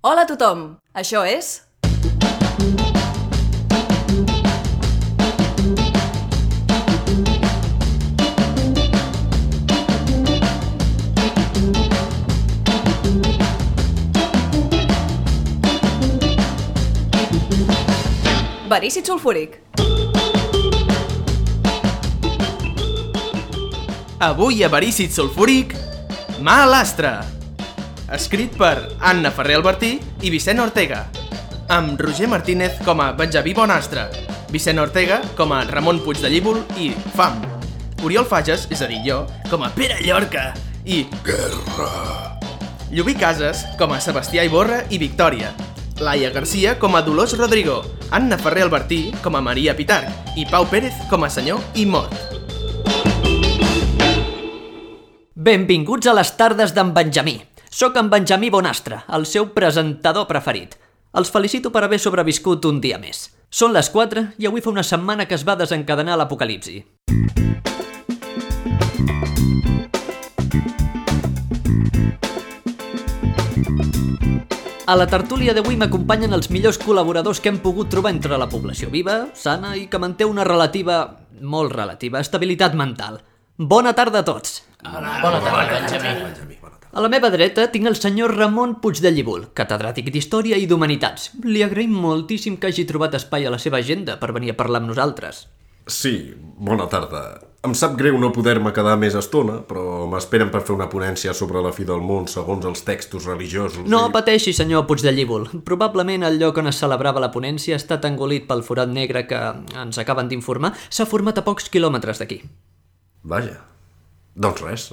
Hola a tothom! Això és... Verícid sulfúric. Avui a Verícid Sulfúric, Mà a l'Astre. Escrit per Anna Ferrer Albertí i Vicent Ortega, amb Roger Martínez com a Benjamí Bonastre, Vicent Ortega com a Ramon Puig de Llíbol i Fam, Oriol Fages, és a dir jo, com a Pere Llorca i Guerra. Llubí Casas com a Sebastià Iborra i Victòria, Laia Garcia com a Dolors Rodrigo, Anna Ferrer Albertí com a Maria Pitarc i Pau Pérez com a senyor i mort. Benvinguts a les tardes d'en Benjamí. Soc en Benjamí Bonastre, el seu presentador preferit. Els felicito per haver sobreviscut un dia més. Són les 4 i avui fa una setmana que es va desencadenar l'apocalipsi. A la tertúlia d'avui m'acompanyen els millors col·laboradors que hem pogut trobar entre la població viva, sana i que manté una relativa, molt relativa, estabilitat mental. Bona tarda a tots! A la meva dreta tinc el senyor Ramon Puig de Llibul, catedràtic d'Història i d'Humanitats. Li agraïm moltíssim que hagi trobat espai a la seva agenda per venir a parlar amb nosaltres. Sí, bona tarda. Em sap greu no poder-me quedar més estona, però m'esperen per fer una ponència sobre la fi del món segons els textos religiosos. No i... pateixi, senyor Puig de Llibul. Probablement el lloc on es celebrava la ponència ha estat engolit pel forat negre que, ens acaben d'informar, s'ha format a pocs quilòmetres d'aquí. Vaja. Doncs res.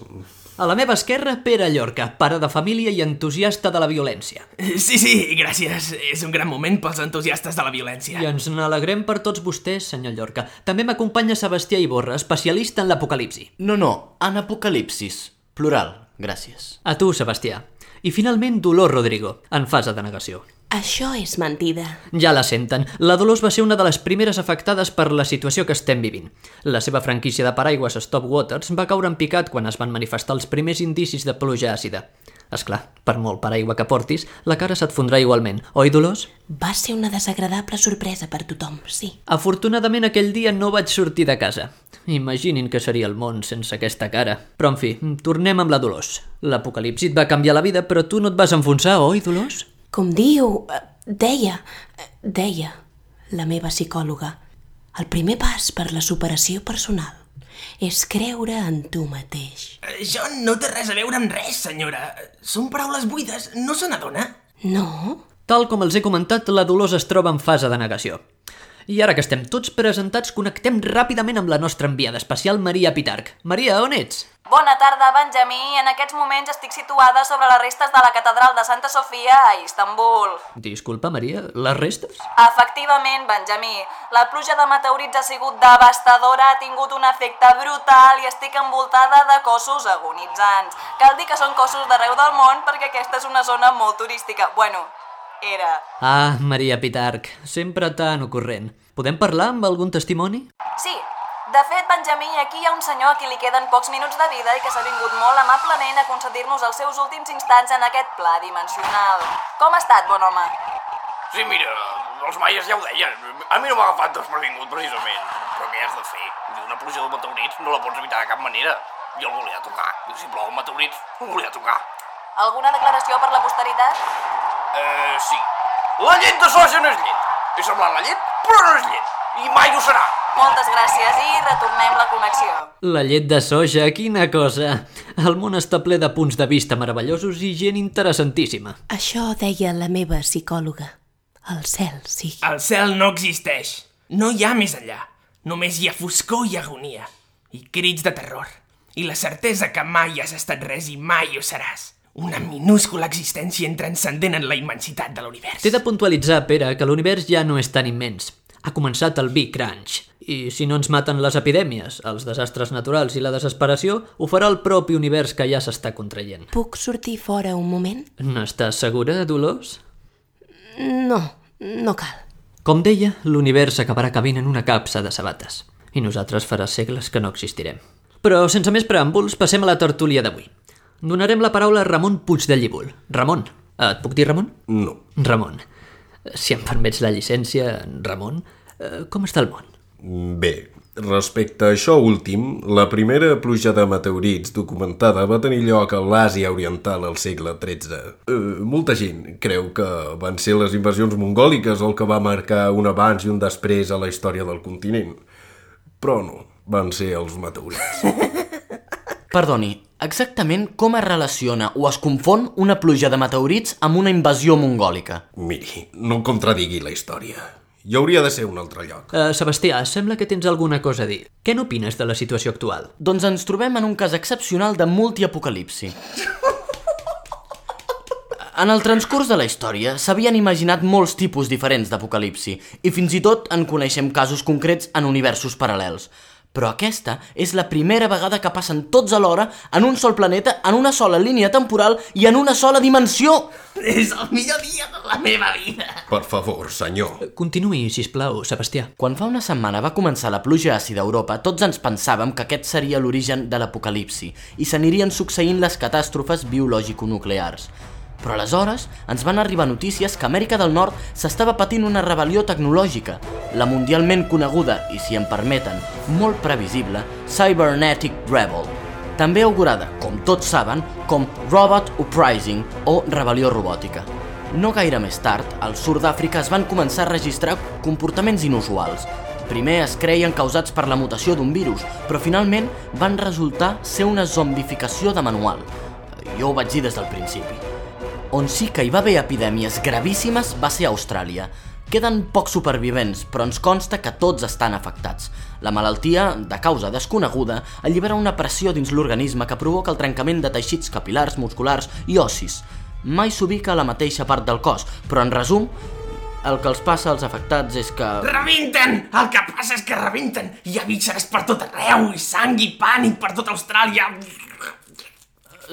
A la meva esquerra, Pere Llorca, pare de família i entusiasta de la violència. Sí, sí, gràcies. És un gran moment pels entusiastes de la violència. I ens n'alegrem per tots vostès, senyor Llorca. També m'acompanya Sebastià Iborra, especialista en l'apocalipsi. No, no, en apocalipsis. Plural, gràcies. A tu, Sebastià. I finalment Dolor Rodrigo, en fase de negació. Això és mentida. Ja la senten. La Dolors va ser una de les primeres afectades per la situació que estem vivint. La seva franquícia de paraigües Stop Waters va caure en picat quan es van manifestar els primers indicis de pluja àcida. És clar, per molt paraigua que portis, la cara se't fondrà igualment, oi, Dolors? Va ser una desagradable sorpresa per tothom, sí. Afortunadament aquell dia no vaig sortir de casa. Imaginin que seria el món sense aquesta cara. Però, en fi, tornem amb la Dolors. L'apocalipsi et va canviar la vida, però tu no et vas enfonsar, oi, Dolors? Com diu, eh, deia, eh, deia la meva psicòloga, el primer pas per la superació personal és creure en tu mateix. Això no té res a veure amb res, senyora. Són paraules buides, no se n'adona? No? Tal com els he comentat, la Dolors es troba en fase de negació. I ara que estem tots presentats, connectem ràpidament amb la nostra enviada especial, Maria Pitarc. Maria, on ets? Bona tarda, Benjamí. En aquests moments estic situada sobre les restes de la catedral de Santa Sofia a Istanbul. Disculpa, Maria, les restes? Efectivament, Benjamí. La pluja de meteorits ha sigut devastadora, ha tingut un efecte brutal i estic envoltada de cossos agonitzants. Cal dir que són cossos d'arreu del món perquè aquesta és una zona molt turística. Bueno, era. Ah, Maria Pitarc, sempre tan ocorrent. Podem parlar amb algun testimoni? Sí, de fet, Benjamí, aquí hi ha un senyor a qui li queden pocs minuts de vida i que s'ha vingut molt amablement a concedir-nos els seus últims instants en aquest pla dimensional. Com ha estat, bon home? Sí, mira, els maies ja ho deien. A mi no m'ha agafat desprevingut, precisament. Però què has de fer? Una pluja de meteorits no la pots evitar de cap manera. Jo el volia tocar. I si plouen meteorits, el volia tocar. Alguna declaració per la posteritat? Eh, sí. La llet de soja no és llet. És semblant la llet, però no és llet. I mai ho serà. Moltes gràcies i retornem la connexió. La llet de soja, quina cosa! El món està ple de punts de vista meravellosos i gent interessantíssima. Això deia la meva psicòloga. El cel, sí. El cel no existeix. No hi ha més enllà. Només hi ha foscor i agonia. I crits de terror. I la certesa que mai has estat res i mai ho seràs. Una minúscula existència transcendent en la immensitat de l'univers. T'he de puntualitzar, Pere, que l'univers ja no és tan immens. Ha començat el Big Crunch. I si no ens maten les epidèmies, els desastres naturals i la desesperació, ho farà el propi univers que ja s'està contraient. Puc sortir fora un moment? N'estàs segura, Dolors? No, no cal. Com deia, l'univers acabarà cabint en una capsa de sabates. I nosaltres farà segles que no existirem. Però sense més preàmbuls, passem a la tertúlia d'avui. Donarem la paraula a Ramon Puig de Llibul. Ramon, Eh, Et puc dir Ramon? No. Ramon. Si em permets la llicència, Ramon, eh, com està el món? Bé, respecte a això últim, la primera pluja de meteorits documentada va tenir lloc a l'Àsia Oriental al segle XIII. Eh, molta gent creu que van ser les invasions mongòliques el que va marcar un abans i un després a la història del continent. Però no, van ser els meteorits. Perdoni, exactament com es relaciona o es confon una pluja de meteorits amb una invasió mongòlica? Miri, no contradigui la història. Hi hauria de ser un altre lloc. Uh, Sebastià, sembla que tens alguna cosa a dir. Què n'opines de la situació actual? Doncs ens trobem en un cas excepcional de multiapocalipsi. En el transcurs de la història s'havien imaginat molts tipus diferents d'apocalipsi i fins i tot en coneixem casos concrets en universos paral·lels. Però aquesta és la primera vegada que passen tots alhora en un sol planeta, en una sola línia temporal i en una sola dimensió. És el millor dia de la meva vida. Per favor, senyor. Continuï, si plau, Sebastià. Quan fa una setmana va començar la pluja àcida a Europa, tots ens pensàvem que aquest seria l'origen de l'apocalipsi i s'anirien succeint les catàstrofes biològico-nuclears. Però aleshores ens van arribar notícies que Amèrica del Nord s'estava patint una rebel·lió tecnològica, la mundialment coneguda, i si em permeten, molt previsible, Cybernetic Rebel, també augurada, com tots saben, com Robot Uprising o rebel·lió robòtica. No gaire més tard, al sud d'Àfrica es van començar a registrar comportaments inusuals. Primer es creien causats per la mutació d'un virus, però finalment van resultar ser una zombificació de manual. Jo ho vaig dir des del principi. On sí que hi va haver epidèmies gravíssimes va ser a Austràlia. Queden pocs supervivents, però ens consta que tots estan afectats. La malaltia, de causa desconeguda, allibera una pressió dins l'organisme que provoca el trencament de teixits capilars, musculars i ossis. Mai s'ubica a la mateixa part del cos, però en resum, el que els passa als afectats és que... Rebenten! El que passa és que rebenten! Hi ha bitxes per tot arreu, i sang i pànic per tota Austràlia.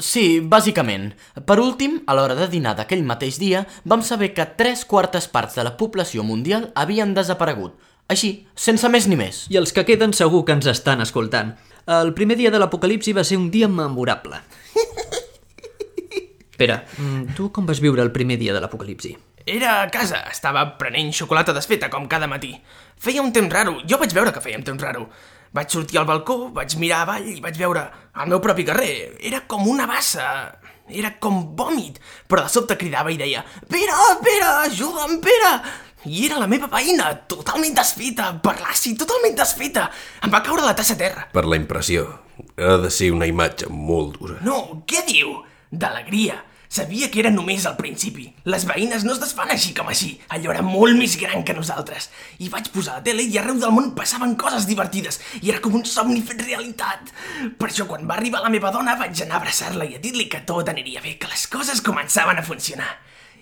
Sí, bàsicament. Per últim, a l'hora de dinar d'aquell mateix dia, vam saber que tres quartes parts de la població mundial havien desaparegut. Així, sense més ni més. I els que queden segur que ens estan escoltant. El primer dia de l'apocalipsi va ser un dia memorable. Pere, mm, tu com vas viure el primer dia de l'apocalipsi? Era a casa, estava prenent xocolata desfeta com cada matí. Feia un temps raro, jo vaig veure que feia un temps raro. Vaig sortir al balcó, vaig mirar avall i vaig veure el meu propi carrer. Era com una bassa, era com vòmit, però de sobte cridava i deia Pere, Pere, ajuda'm, Pere! I era la meva veïna, totalment desfeta, per l'àcid, totalment desfeta. Em va caure la tassa a terra. Per la impressió. Ha de ser una imatge molt dura. No, què diu? D'alegria. Sabia que era només al principi. Les veïnes no es desfan així com així. Allò era molt més gran que nosaltres. I vaig posar la tele i arreu del món passaven coses divertides. I era com un somni fet realitat. Per això quan va arribar la meva dona vaig anar a abraçar-la i a dir-li que tot aniria bé, que les coses començaven a funcionar.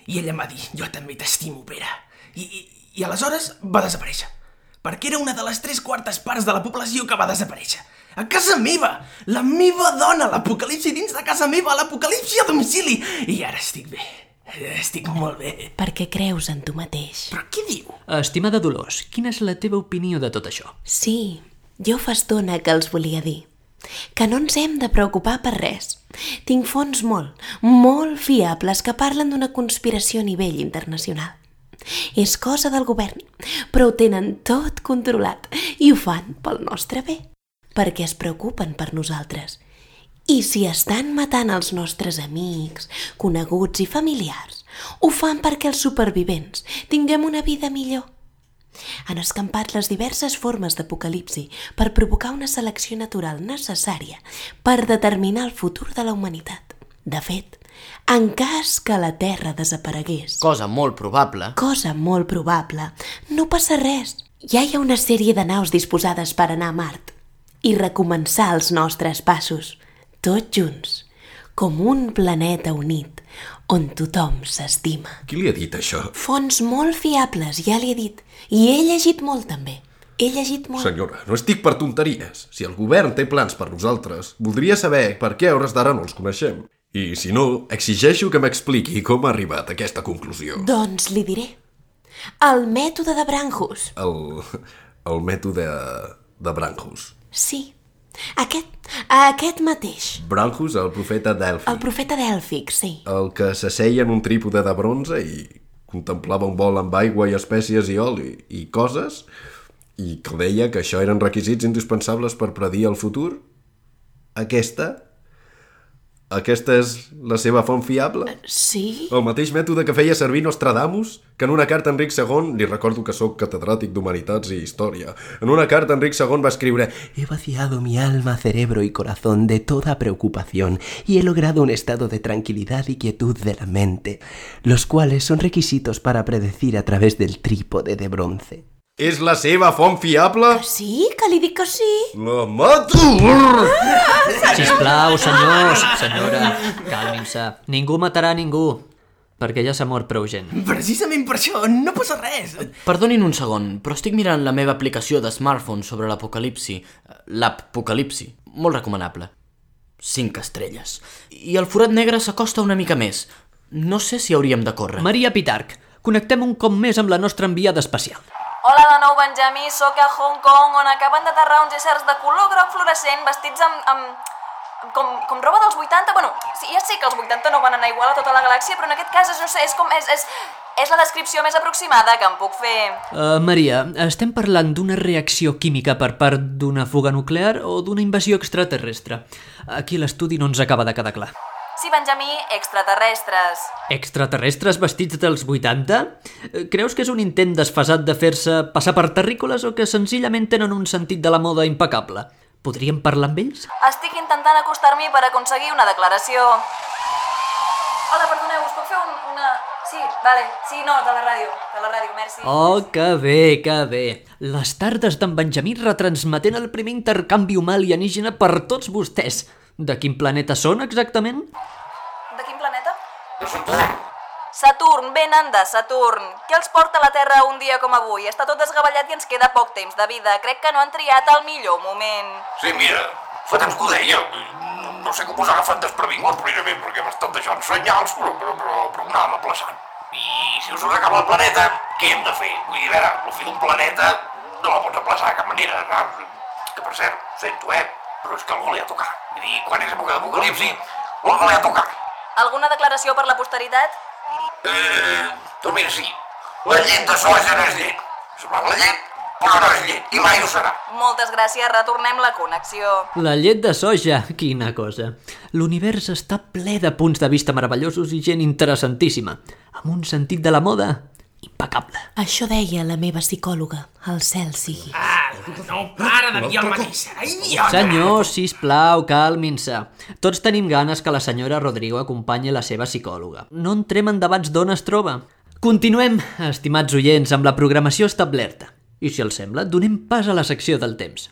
I ella em va dir, jo també t'estimo, Pere. I, i, I aleshores va desaparèixer. Perquè era una de les tres quartes parts de la població que va desaparèixer. A casa meva! La meva dona! L'apocalipsi dins de casa meva! L'apocalipsi a domicili! I ara estic bé. Estic molt bé. Perquè creus en tu mateix. Però què diu? Estimada Dolors, quina és la teva opinió de tot això? Sí, jo fa estona que els volia dir. Que no ens hem de preocupar per res. Tinc fons molt, molt fiables que parlen d'una conspiració a nivell internacional. És cosa del govern, però ho tenen tot controlat i ho fan pel nostre bé, perquè es preocupen per nosaltres. I si estan matant els nostres amics, coneguts i familiars, ho fan perquè els supervivents tinguem una vida millor. Han escampat les diverses formes d'apocalipsi per provocar una selecció natural necessària per determinar el futur de la humanitat. De fet, en cas que la Terra desaparegués, Cosa molt probable. cosa molt probable, no passa res. Ja hi ha una sèrie de naus disposades per anar a Mart i recomençar els nostres passos, tots junts, com un planeta unit on tothom s'estima. Qui li ha dit això? Fons molt fiables, ja li he dit. I he llegit molt, també. He llegit molt. Senyora, no estic per tonteries. Si el govern té plans per nosaltres, voldria saber per què a hores d'ara no els coneixem. I si no, exigeixo que m'expliqui com ha arribat a aquesta conclusió. Doncs li diré. El mètode de Branhus. El, el mètode de Branhus. Sí, Aquest, aquest mateix. Branchus, el profeta Delphi. El profeta d'Èlfic, sí. El que s'asseia en un trípode de bronze i contemplava un bol amb aigua i espècies i oli i coses i que deia que això eren requisits indispensables per predir el futur? Aquesta? Aquesta és la seva font fiable? Sí? El mateix mètode que feia servir Nostradamus, que en una carta a Enric II, li recordo que sóc catedràtic d'Humanitats i Història, en una carta Enric II va escriure He vaciado mi alma, cerebro y corazón de toda preocupación y he logrado un estado de tranquilidad y quietud de la mente, los cuales son requisitos para predecir a través del trípode de bronce. És la seva font fiable? Sí, que li dic que sí. La mato! Sisplau, senyors, senyora, calmin-se. Ningú matarà ningú, perquè ja s'ha mort prou gent. Precisament per això, no passa res. Perdonin un segon, però estic mirant la meva aplicació de smartphone sobre l'apocalipsi, l'apocalipsi, molt recomanable. 5 estrelles. I el forat negre s'acosta una mica més. No sé si hauríem de córrer. Maria Pitarc, connectem un cop més amb la nostra enviada especial. Hola de nou, Benjamí. Sóc a Hong Kong, on acaben d'aterrar uns éssers de color groc fluorescent vestits amb... amb com, com roba dels 80, bueno, sí, ja sé que els 80 no van anar igual a tota la galàxia, però en aquest cas és, no sé, és com, és, és, és la descripció més aproximada que em puc fer. Uh, Maria, estem parlant d'una reacció química per part d'una fuga nuclear o d'una invasió extraterrestre? Aquí l'estudi no ens acaba de quedar clar. Sí, Benjamí, extraterrestres. Extraterrestres vestits dels 80? Eh, Creus que és un intent desfasat de fer-se passar per terrícoles o que senzillament tenen un sentit de la moda impecable? Podríem parlar amb ells? Estic intentant acostar-m'hi per aconseguir una declaració. Hola, perdoneu, us puc fer un, una... Sí, vale, sí, no, de la ràdio, de la ràdio, merci. Oh, que bé, que bé. Les tardes d'en Benjamí retransmetent el primer intercanvi humà alienígena per tots vostès. De quin planeta són, exactament? De quin planeta? Saturn, venen de Saturn. Què els porta a la Terra un dia com avui? Està tot desgavellat i ens queda poc temps de vida. Crec que no han triat el millor moment. Sí, mira, fa temps que ho deia. No, no sé com us ha agafat desprevingut precisament perquè m'estan deixant senyals, però, però, però, però anàvem aplaçant. I si us acaba el planeta, què hem de fer? Vull dir, a veure, la fi d'un planeta no la pots aplaçar de cap manera. No? Que per cert, ho sento, eh? Però és que algú li ha tocat. Vull dir, quan és època d'apocalipsi, algú li ha tocat. Alguna declaració per la posteritat? Eh, doncs mira, sí. La llet de soja no és llet. Semblava la llet, però no és llet. I mai ho serà. Moltes gràcies, retornem la connexió. La llet de soja, quina cosa. L'univers està ple de punts de vista meravellosos i gent interessantíssima, amb un sentit de la moda impecable. Això deia la meva psicòloga, al cel sigui. Ah, no para de dir el mateix. Ai, idiota. Senyors, sisplau, calmin-se. Tots tenim ganes que la senyora Rodrigo acompanyi la seva psicòloga. No entrem en debats d'on es troba. Continuem, estimats oients, amb la programació establerta. I si els sembla, donem pas a la secció del temps.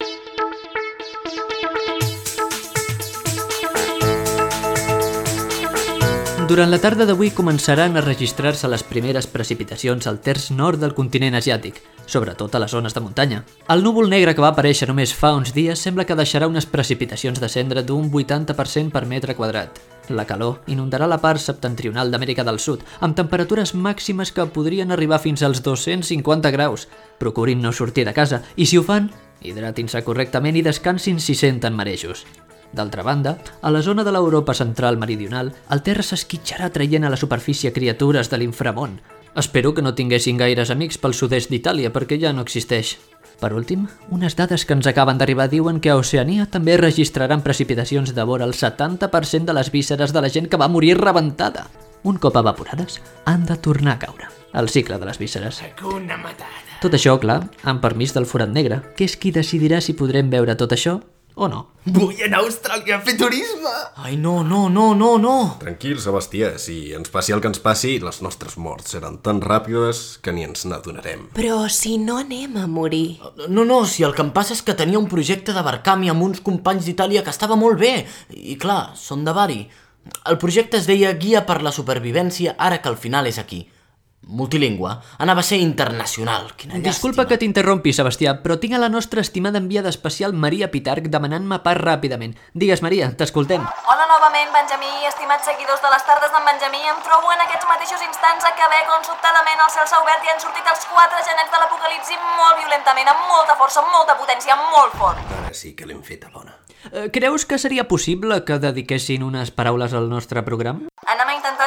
Durant la tarda d'avui començaran a registrar-se les primeres precipitacions al terç nord del continent asiàtic, sobretot a les zones de muntanya. El núvol negre que va aparèixer només fa uns dies sembla que deixarà unes precipitacions de cendra d'un 80% per metre quadrat. La calor inundarà la part septentrional d'Amèrica del Sud, amb temperatures màximes que podrien arribar fins als 250 graus. Procurin no sortir de casa i, si ho fan, hidratin-se correctament i descansin si senten marejos. D'altra banda, a la zona de l'Europa central meridional, el terra s'esquitxarà traient a la superfície criatures de l'inframont. Espero que no tinguessin gaires amics pel sud-est d'Itàlia perquè ja no existeix. Per últim, unes dades que ens acaben d'arribar diuen que a Oceania també registraran precipitacions de vora el 70% de les vísceres de la gent que va morir rebentada. Un cop evaporades, han de tornar a caure. El cicle de les vísceres. Tot això, clar, amb permís del forat negre, que és qui decidirà si podrem veure tot això o no. Vull anar a Austràlia a fer turisme. Ai, no, no, no, no, no. Tranquil, Sebastià, si ens passi el que ens passi, les nostres morts seran tan ràpides que ni ens n'adonarem. Però si no anem a morir... No, no, si el que em passa és que tenia un projecte de Barcami amb uns companys d'Itàlia que estava molt bé. I clar, són de Bari. El projecte es deia Guia per la supervivència ara que al final és aquí. Multilingüe. Anava a ser internacional. Quina Disculpa que t'interrompi, Sebastià, però tinc a la nostra estimada enviada especial Maria Pitarc demanant-me pas ràpidament. Digues, Maria, t'escoltem. Hola novament, Benjamí, estimats seguidors de les tardes d'en Benjamí. Em trobo en aquests mateixos instants a Quebec, on sobtadament el cel s'ha obert i han sortit els quatre genets de l'apocalipsi molt violentament, amb molta força, amb molta potència, molt fort. Ara sí que l'hem fet a l'ona. Eh, Creus que seria possible que dediquessin unes paraules al nostre programa? Anem a intentar-ho,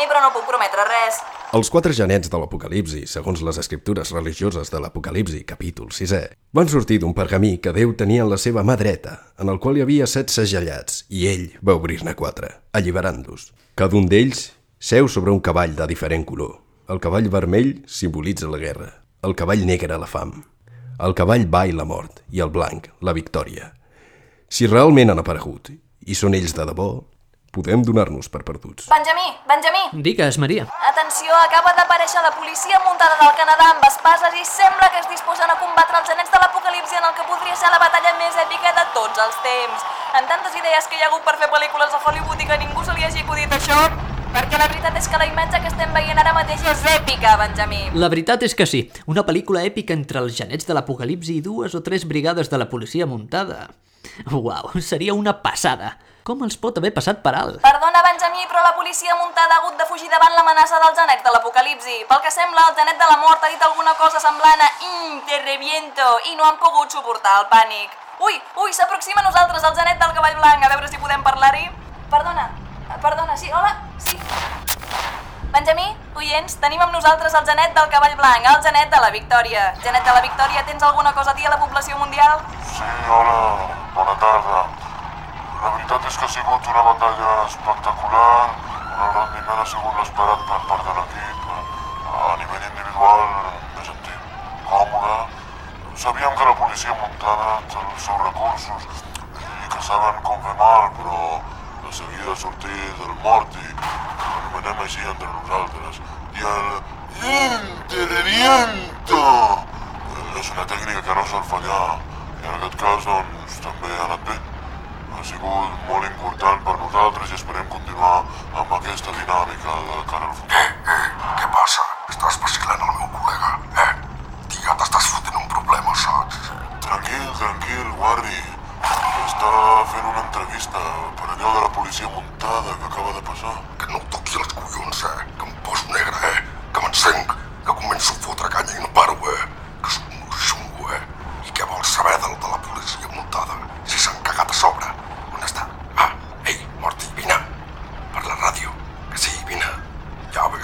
Benjamí, però no puc prometre res. Els quatre genets de l'Apocalipsi, segons les escriptures religioses de l'Apocalipsi, capítol 6è, van sortir d'un pergamí que Déu tenia en la seva mà dreta, en el qual hi havia set segellats, i ell va obrir-ne quatre, alliberant-los. Cada un d'ells seu sobre un cavall de diferent color. El cavall vermell simbolitza la guerra, el cavall negre la fam, el cavall bai la mort i el blanc la victòria. Si realment han aparegut i són ells de debò, podem donar-nos per perduts. Benjamí, Benjamí! Digues, Maria. Atenció, acaba d'aparèixer la policia muntada del Canadà amb espases i sembla que es disposen a combatre els genets de l'apocalipsi en el que podria ser la batalla més èpica de tots els temps. Amb tantes idees que hi ha hagut per fer pel·lícules a Hollywood i que ningú se li hagi acudit això, perquè la veritat és que la imatge que estem veient ara mateix és èpica, Benjamí. La veritat és que sí, una pel·lícula èpica entre els genets de l'apocalipsi i dues o tres brigades de la policia muntada. Uau, seria una passada. Com els pot haver passat per alt? Perdona, Benjamí, però la policia muntada ha hagut de fugir davant l'amenaça dels genets de l'apocalipsi. Pel que sembla, el genet de la mort ha dit alguna cosa semblant a «Mmm, te reviento» i no han pogut suportar el pànic. Ui, ui, s'aproxima a nosaltres el genet del cavall blanc, a veure si podem parlar-hi. Perdona, perdona, sí, hola, sí. Benjamí, oients, tenim amb nosaltres el genet del cavall blanc, el genet de la victòria. Genet de la victòria, tens alguna cosa a dir a la població mundial? Sí, hola, bona tarda. La veritat és que ha sigut una batalla espectacular, el rendiment ha sigut l'esperat per part de l'equip, a nivell individual m'he sentit còmode. Sabíem que la policia muntada té els seus recursos i que saben com fer mal, però de seguida sortir del mort i anomenem així entre nosaltres. I el interviento és una tècnica que no sol fallar i en aquest cas doncs també ha anat bé. Sigut molt important per nosaltres i esperem continuar amb aquesta dinàmica de cara al futur. Eh, eh, què passa? Estàs vacilant el meu col·lega, eh? Tia, t'estàs fotent un problema, saps? Tranquil, tranquil, Warri. Està fent una entrevista per allò de la policia muntada que acaba de passar. Que no em toqui els collons, eh? Que em poso negre, eh? Que m'encenc, que començo a fotre canya i no paro, eh? Que sóc un xungo, eh? I què vols saber del de la policia muntada? Si s'han cagat a sobre. On està? Ah, ei, Morty, vine. Per la ràdio. Que sí, vine. Ja ve.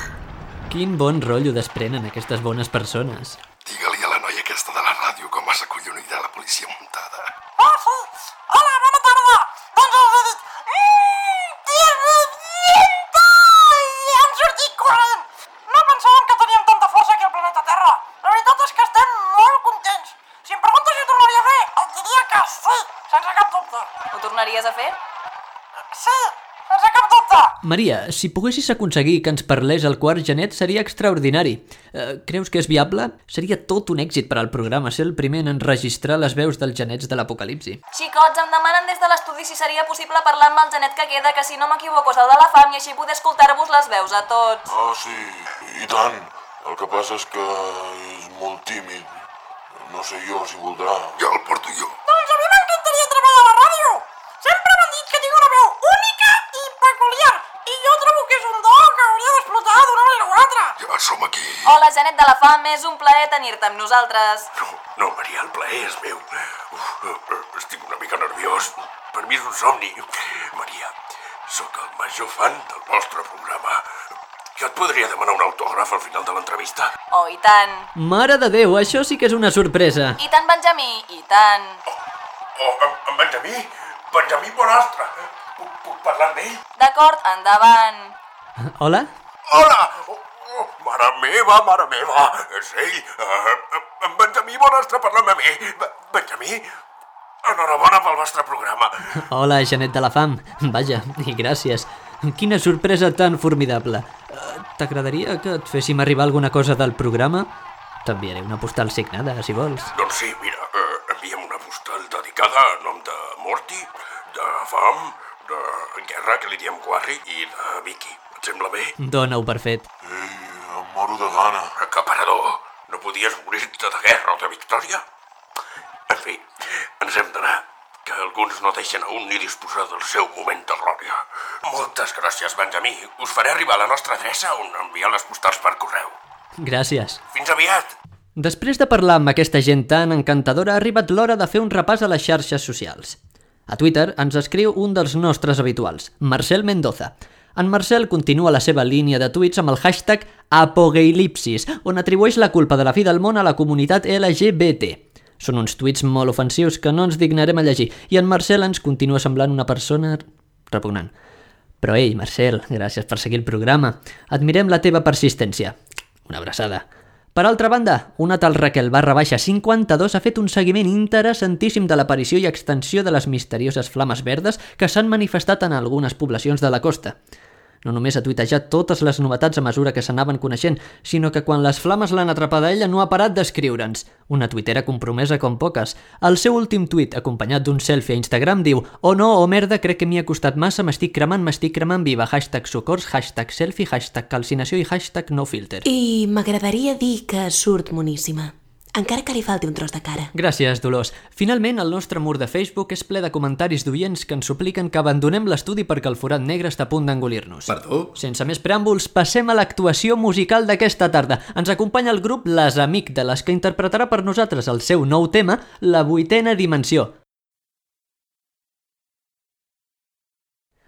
Quin bon rotllo desprenen aquestes bones persones. Digue-li a la noia aquesta de la ràdio com has acollonit a la policia muntada. Ah, sí. Hola, bona tarda. Doncs us he dit... Mmm, te reviento! I han sortit corrent. No pensàvem que teníem tanta força aquí al planeta Terra. La veritat és que estem molt contents. Si em preguntes si ho tornaria a fer, et diria que sí, sense cap dubte. Ho tornaries a fer? Sí, dubte. Maria, si poguessis aconseguir que ens parlés el quart genet seria extraordinari. Eh, creus que és viable? Seria tot un èxit per al programa ser el primer en enregistrar les veus dels genets de l'apocalipsi. Xicots, em demanen des de l'estudi si seria possible parlar amb el genet que queda, que si no m'equivoco és el de la fam i així poder escoltar-vos les veus a tots. Ah, sí, i tant. El que passa és que és molt tímid. No sé jo si voldrà. Ja el porto jo. Doncs a mi m'encantaria treballar a la ràdio. Sempre m'han dit que tinc una veu única i peculiar. I jo trobo que és un do que hauria d'explotar d'una manera o una altra. Ja som aquí. Hola, genet de la fam, és un plaer tenir-te amb nosaltres. No, no, Maria, el plaer és meu. Uf, eh, estic una mica nerviós. Per mi és un somni. Maria, sóc el major fan del vostre programa. Jo et podria demanar un autògraf al final de l'entrevista? Oh, i tant. Mare de Déu, això sí que és una sorpresa. I tant, Benjamí, i tant. Oh, en, en Benjamí? Benjamí Bonastre. Puc, puc parlar amb ell? D'acord, endavant. Hola? Hola! Oh, mare meva, mare meva! És ell! Uh, en Benjamí Bonastre, parla'm amb ell! Be- Benjamí, enhorabona pel vostre programa. Hola, genet de la fam. Vaja, i gràcies. Quina sorpresa tan formidable. Eh, T'agradaria que et féssim arribar alguna cosa del programa? T'enviaré una postal signada, si vols. Doncs sí, mira, eh, enviem una postal dedicada a nom de Morty, de Fam, de Guerra, que li diem Quarry, i de Vicky. Et sembla bé? Dóna-ho per fet. Moro de gana. Acaparador, no podies morir-te de guerra o de victòria? En fi, ens hem d'anar, que alguns no deixen a un ni disposar del seu moment de glòria. Moltes gràcies, Benjamí. Us faré arribar a la nostra adreça on enviar les postals per correu. Gràcies. Fins aviat! Després de parlar amb aquesta gent tan encantadora, ha arribat l'hora de fer un repàs a les xarxes socials. A Twitter ens escriu un dels nostres habituals, Marcel Mendoza. En Marcel continua la seva línia de tuits amb el hashtag apogeilipsis, on atribueix la culpa de la fi del món a la comunitat LGBT. Són uns tuits molt ofensius que no ens dignarem a llegir i en Marcel ens continua semblant una persona repugnant. Però ei, Marcel, gràcies per seguir el programa. Admirem la teva persistència. Una abraçada. Per altra banda, una tal Raquel barra baixa 52 ha fet un seguiment interessantíssim de l'aparició i extensió de les misterioses flames verdes que s'han manifestat en algunes poblacions de la costa. No només ha tuitejat totes les novetats a mesura que s'anaven coneixent, sinó que quan les flames l'han atrapada ella no ha parat d'escriure'ns. Una tuitera compromesa com poques. El seu últim tuit, acompanyat d'un selfie a Instagram, diu «Oh no, oh merda, crec que m'hi ha costat massa, m'estic cremant, m'estic cremant viva, hashtag socors, hashtag selfie, hashtag calcinació i hashtag no filter». I m'agradaria dir que surt moníssima. Encara que li falti un tros de cara. Gràcies, Dolors. Finalment, el nostre mur de Facebook és ple de comentaris d'oients que ens supliquen que abandonem l'estudi perquè el forat negre està a punt d'engolir-nos. Perdó? Sense més preàmbuls, passem a l'actuació musical d'aquesta tarda. Ens acompanya el grup Les Amígdales, que interpretarà per nosaltres el seu nou tema, La vuitena dimensió.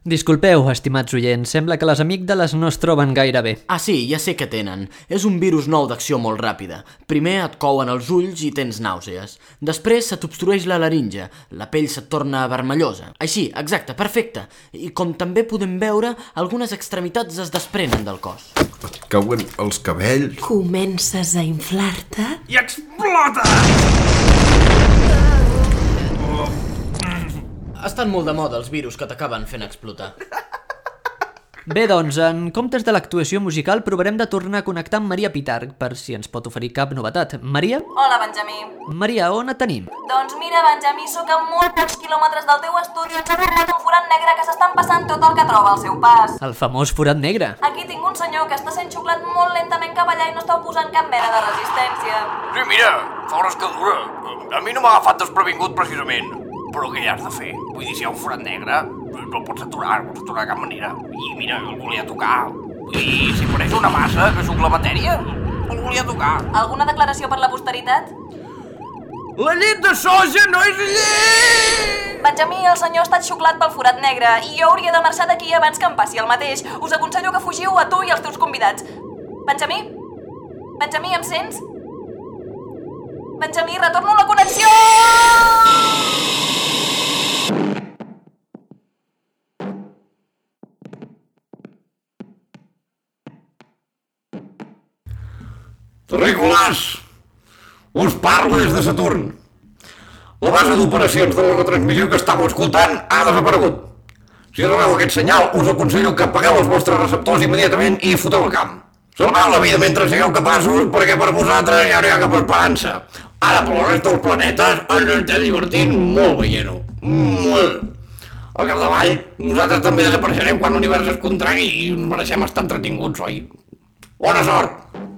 Disculpeu, estimats oients, sembla que les amígdales no es troben gaire bé. Ah sí, ja sé què tenen. És un virus nou d'acció molt ràpida. Primer et couen els ulls i tens nàusees. Després se t'obstrueix la laringe, la pell se't torna vermellosa. Així, exacte, perfecte. I com també podem veure, algunes extremitats es desprenen del cos. Et cauen els cabells. Comences a inflar-te? I explota! Estan molt de moda els virus que t'acaben fent explotar. Bé, doncs, en comptes de l'actuació musical, provarem de tornar a connectar amb Maria Pitarc, per si ens pot oferir cap novetat. Maria? Hola, Benjamí. Maria, on et tenim? Doncs mira, Benjamí, sóc a molt pocs quilòmetres del teu estudi on s'ha format un forat negre que s'estan passant tot el que troba al seu pas. El famós forat negre. Aquí tinc un senyor que està sent xuclat molt lentament cap allà i no està oposant cap mena de resistència. Sí, mira, fa hores que dura. A mi no m'ha agafat desprevingut, precisament. Però què hi has de fer? Vull dir, si hi ha un forat negre, no el pots aturar, no el pots aturar de cap manera. I mira, el volia tocar. I si pareix una massa que suc la matèria, el volia tocar. Alguna declaració per la posteritat? La llet de soja no és llet! Benjamí, el senyor ha estat xuclat pel forat negre i jo hauria de marxar d'aquí abans que em passi el mateix. Us aconsello que fugiu a tu i als teus convidats. Benjamí? Benjamí, em sents? Benjamí, retorno la connexió! Terrícoles! Us parlo des de Saturn. La base d'operacions de la retransmissió que estàveu escoltant ha desaparegut. Si rebeu aquest senyal, us aconsello que apagueu els vostres receptors immediatament i foteu el camp. Salveu la vida mentre sigueu capaços, perquè per vosaltres ja no hi ha cap esperança. Ara, per la resta dels planetes, ens estem divertint molt veient-ho. Molt. Al capdavall, nosaltres també desapareixerem quan l'univers es contragui i mereixem estar entretinguts, oi? Bona sort!